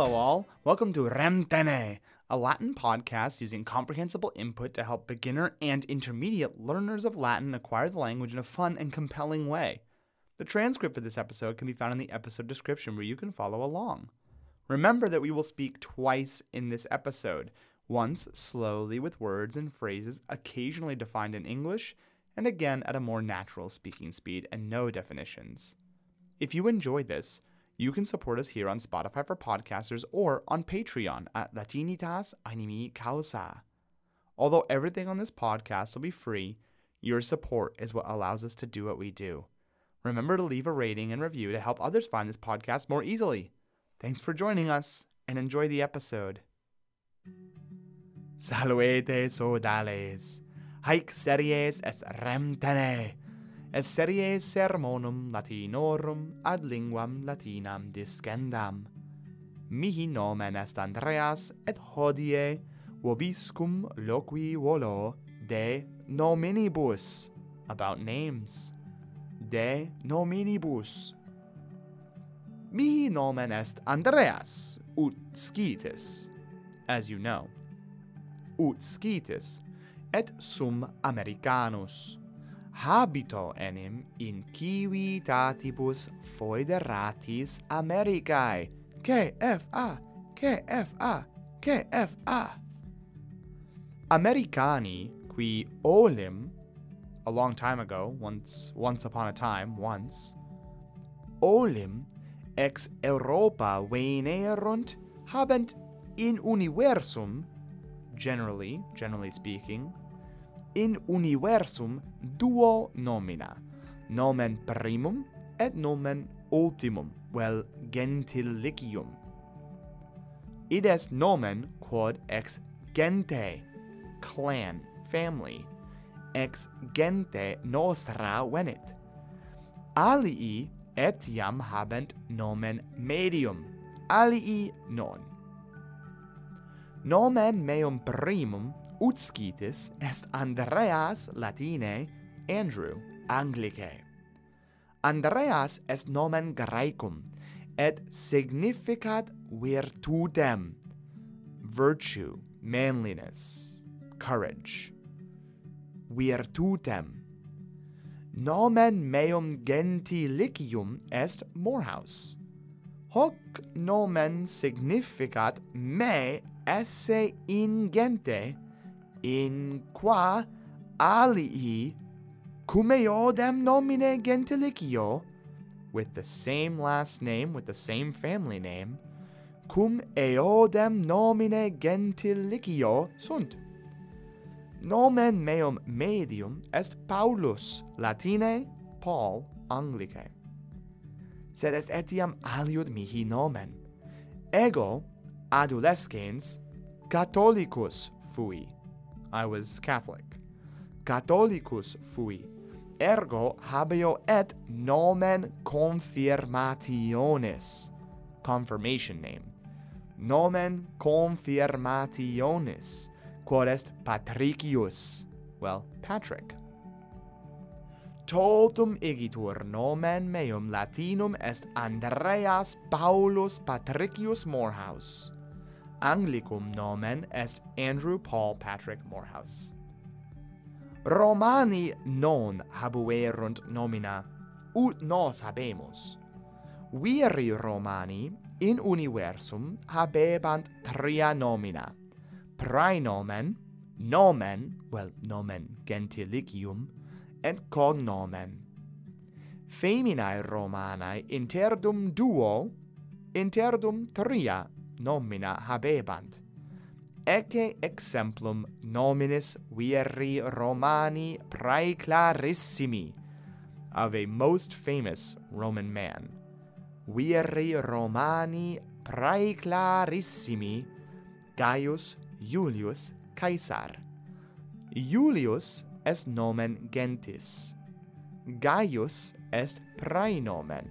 Hello, all. Welcome to Remtene, a Latin podcast using comprehensible input to help beginner and intermediate learners of Latin acquire the language in a fun and compelling way. The transcript for this episode can be found in the episode description where you can follow along. Remember that we will speak twice in this episode once slowly with words and phrases occasionally defined in English, and again at a more natural speaking speed and no definitions. If you enjoy this, you can support us here on Spotify for podcasters or on Patreon at Latinitas Animi Causa. Although everything on this podcast will be free, your support is what allows us to do what we do. Remember to leave a rating and review to help others find this podcast more easily. Thanks for joining us and enjoy the episode. Salvete sodales, haec series est remtene, et serie sermonum latinorum ad linguam latinam discendam. Mihi nomen est Andreas, et hodie vobiscum loqui volo de nominibus, about names, de nominibus. Mihi nomen est Andreas, ut scitis, as you know, ut scitis, et sum Americanus habito enim in civitatibus foederatis Americae. KFA! KFA! KFA! Americani, qui olim, a long time ago, once, once upon a time, once, olim ex Europa venerunt habent in universum, generally, generally speaking, in universum duo nomina, nomen primum et nomen ultimum, vel gentilicium. Id est nomen quod ex gente, clan, family, ex gente nostra venit. Alii etiam habent nomen medium, alii non. Nomen meum primum Utscitis est Andreas Latine, Andrew, Anglicae. Andreas est nomen Graecum, et significat virtutem, virtue, manliness, courage. Virtutem. Nomen meum gentilicium est Morehouse. Hoc nomen significat me esse ingente in qua alii cum eodem nomine gentilicio with the same last name with the same family name cum eodem nomine gentilicio sunt. Nomen meum medium est paulus latine paul anglicae. Sed est etiam aliud mihi nomen. Ego adolescens catholicus fui. I was Catholic. Catholicus fui. Ergo habeo et nomen confirmationis. Confirmation name. Nomen confirmationis. Quod est Patricius. Well, Patrick. Totum igitur nomen meum latinum est Andreas Paulus Patricius Morehouse. Anglicum nomen est Andrew Paul Patrick Morehouse. Romani non habuerunt nomina, ut nos habemus. Viri Romani in universum habebant tria nomina, praenomen, nomen, well, nomen gentilicium, et cognomen. Feminae Romanae interdum duo, interdum tria nomina habebant. Ecce exemplum nominis viri Romani praeclarissimi of a most famous Roman man. Viri Romani praeclarissimi Gaius Julius Caesar. Julius est nomen gentis. Gaius est praenomen.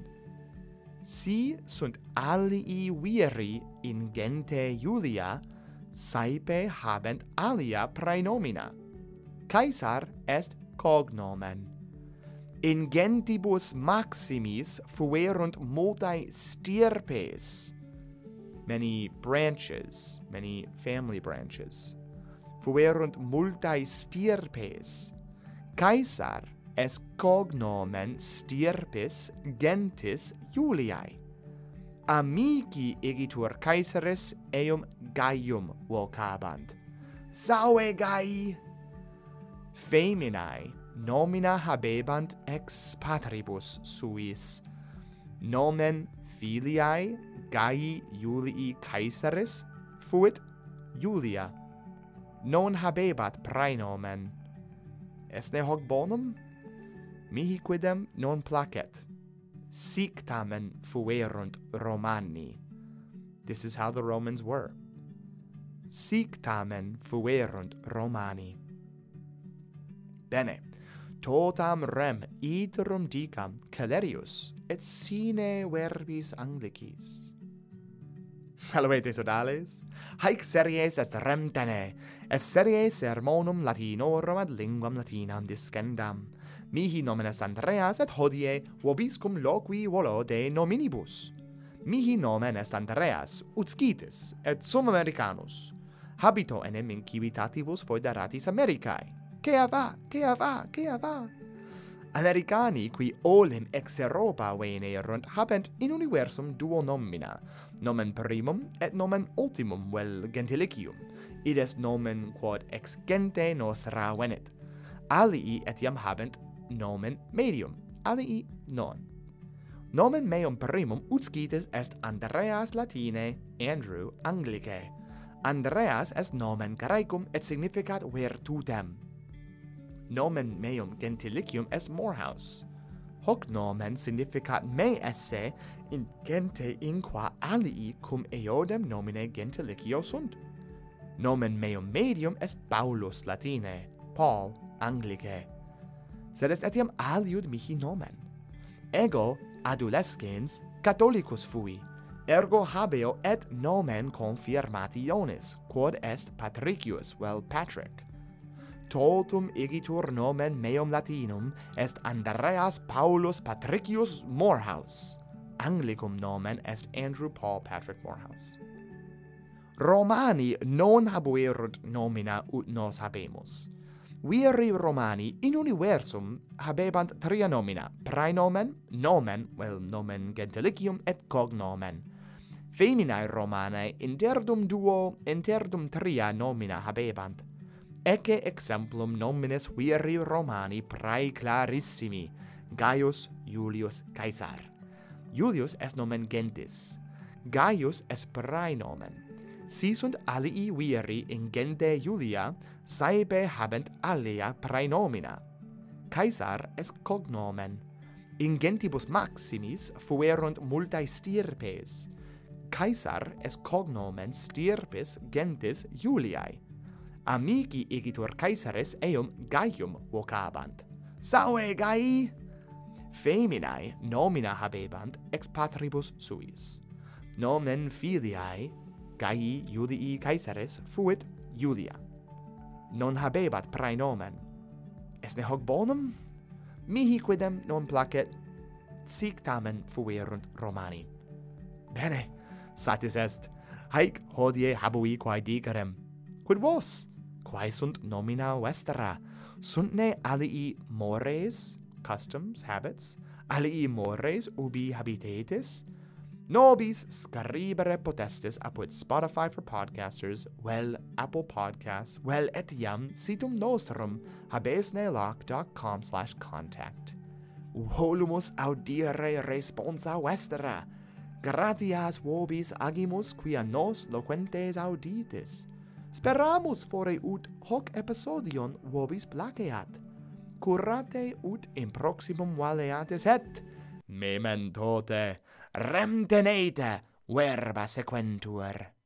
Si sunt alii viri in gente Julia saepe habent alia praenomina. Caesar est cognomen. In gentibus maximis fuerunt multae stirpes, many branches, many family branches. Fuerunt multae stirpes. Caesar est cognomen stirpes gentis Juliae amici egitur caesares eum gaium vocabant. Saue gai! Feminae nomina habebant ex patribus suis. Nomen filiae Gai Julii Caesaris fuit Julia. Non habebat praenomen. Est ne hoc bonum? Mihi quidem non placet sic tamen fuerunt Romani. This is how the Romans were. Sic tamen fuerunt Romani. Bene, totam rem idrum dicam Calerius et sine verbis Anglicis. Salvete sodales, haec series est rem tene, et series sermonum latinorum ad linguam latinam discendam, Mihi nomenas Andreas et hodie vobiscum loqui volo de nominibus. Mihi nomen est Andreas, utscitis, et sum Americanus. Habito enem in civitativus foederatis Americae. Cea va, cea va, cea va. Americani qui olim ex Europa vene erunt habent in universum duo nomina, nomen primum et nomen ultimum vel gentilicium, id est nomen quod ex gente nostra venet. Alii etiam habent nomen medium, alii non. Nomen meum primum utscites est Andreas Latine, Andrew Anglicae. Andreas est nomen Graecum et significat virtutem. Nomen meum gentilicium est Morehouse. Hoc nomen significat me esse in gente in qua alii cum eodem nomine gentilicio sunt. Nomen meum medium est Paulus Latine, Paul Anglicae sedes etiam aliud mihi nomen. Ego adolescens catholicus fui, ergo habeo et nomen confirmationis, quod est Patricius, vel Patrick. Totum igitur nomen meum latinum est Andreas Paulus Patricius Morehouse. Anglicum nomen est Andrew Paul Patrick Morehouse. Romani non habuerunt nomina ut nos habemus Viri Romani in universum habebant tria nomina, praenomen, nomen, vel nomen gentilicium et cognomen. Feminae Romanae interdum duo, interdum tria nomina habebant. Ecce exemplum nomines Viri Romani prae clarissimi, Gaius Julius Caesar. Julius est nomen gentis, Gaius est praenomen si sunt alii viri in gente Julia, saebe habent alia praenomina. Caesar est cognomen. In gentibus maximis fuerunt multae stirpes. Caesar est cognomen stirpes gentis Iuliae. Amici igitur Caesares eum Gaium vocabant. Saue Gai! Feminae nomina habebant ex patribus suis. Nomen filiae Gai Iulii Caesaris fuit Iulia. Non habebat praenomen. Esne hoc bonum? Mihi quidem non placet, sic tamen fuerunt Romani. Bene, satis est, haec hodie habui quae dicarem. Quid vos? Quae sunt nomina vestra? Sunt ne alii mores, customs, habits, alii mores ubi habitetis? Nobis scribere potestis apud Spotify for podcasters, well Apple Podcasts, well etiam situm nostrum habesneloc.com slash contact. Volumus audire responsa vestra. Gratias vobis agimus quia nos loquentes auditis. Speramus fore ut hoc episodion vobis placeat. Curate ut in proximum valeatis et memento te remteneite verba sequentur.